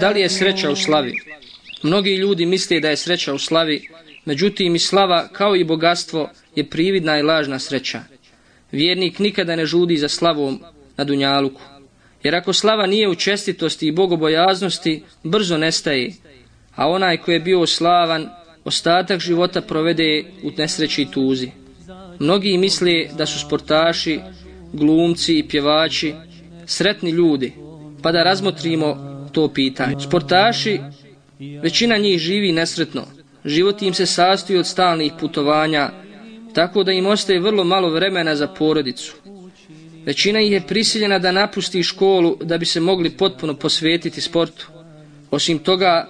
Da li je sreća u slavi? Mnogi ljudi misle da je sreća u slavi, međutim i slava kao i bogatstvo je prividna i lažna sreća. Vjernik nikada ne žudi za slavom na Dunjaluku. Jer ako slava nije u čestitosti i bogobojaznosti, brzo nestaje, a onaj koji je bio slavan, ostatak života provede u nesreći i tuzi. Mnogi misle da su sportaši, glumci i pjevači sretni ljudi, pa da razmotrimo to pitanje. Sportaši, većina njih živi nesretno. Život im se sastoji od stalnih putovanja, tako da im ostaje vrlo malo vremena za porodicu. Većina ih je prisiljena da napusti školu da bi se mogli potpuno posvetiti sportu. Osim toga,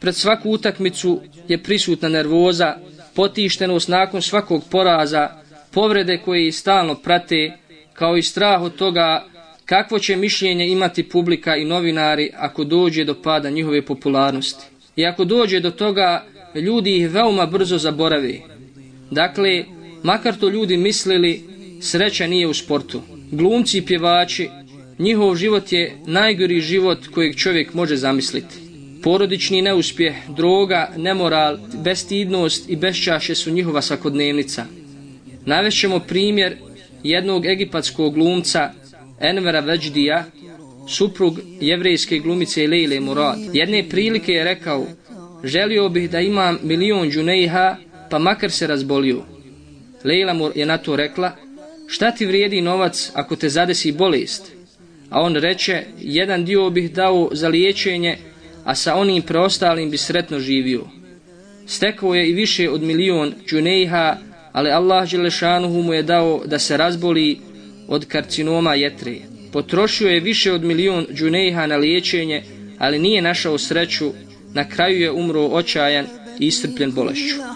pred svaku utakmicu je prisutna nervoza, potištenost nakon svakog poraza, povrede koje ih stalno prate, kao i strah od toga kakvo će mišljenje imati publika i novinari ako dođe do pada njihove popularnosti. I ako dođe do toga, ljudi ih veoma brzo zaboravi. Dakle, makar to ljudi mislili, sreća nije u sportu. Glumci i pjevači, njihov život je najgori život kojeg čovjek može zamisliti. Porodični neuspjeh, droga, nemoral, bestidnost i bešćaše su njihova svakodnevnica. Navešćemo primjer jednog egipatskog glumca Envera Veđdija, suprug jevrejske glumice Lejle Murad. Jedne prilike je rekao, želio bih da imam milion džunejha, pa makar se razbolio. Lejla mu je na to rekla, šta ti vrijedi novac ako te zadesi bolest? A on reče, jedan dio bih dao za liječenje, a sa onim preostalim bi sretno živio. Stekao je i više od milion džunejha, ali Allah Đelešanuhu mu je dao da se razboli od karcinoma jetre. Potrošio je više od milion džunejha na liječenje, ali nije našao sreću, na kraju je umro očajan i istrpljen bolešću.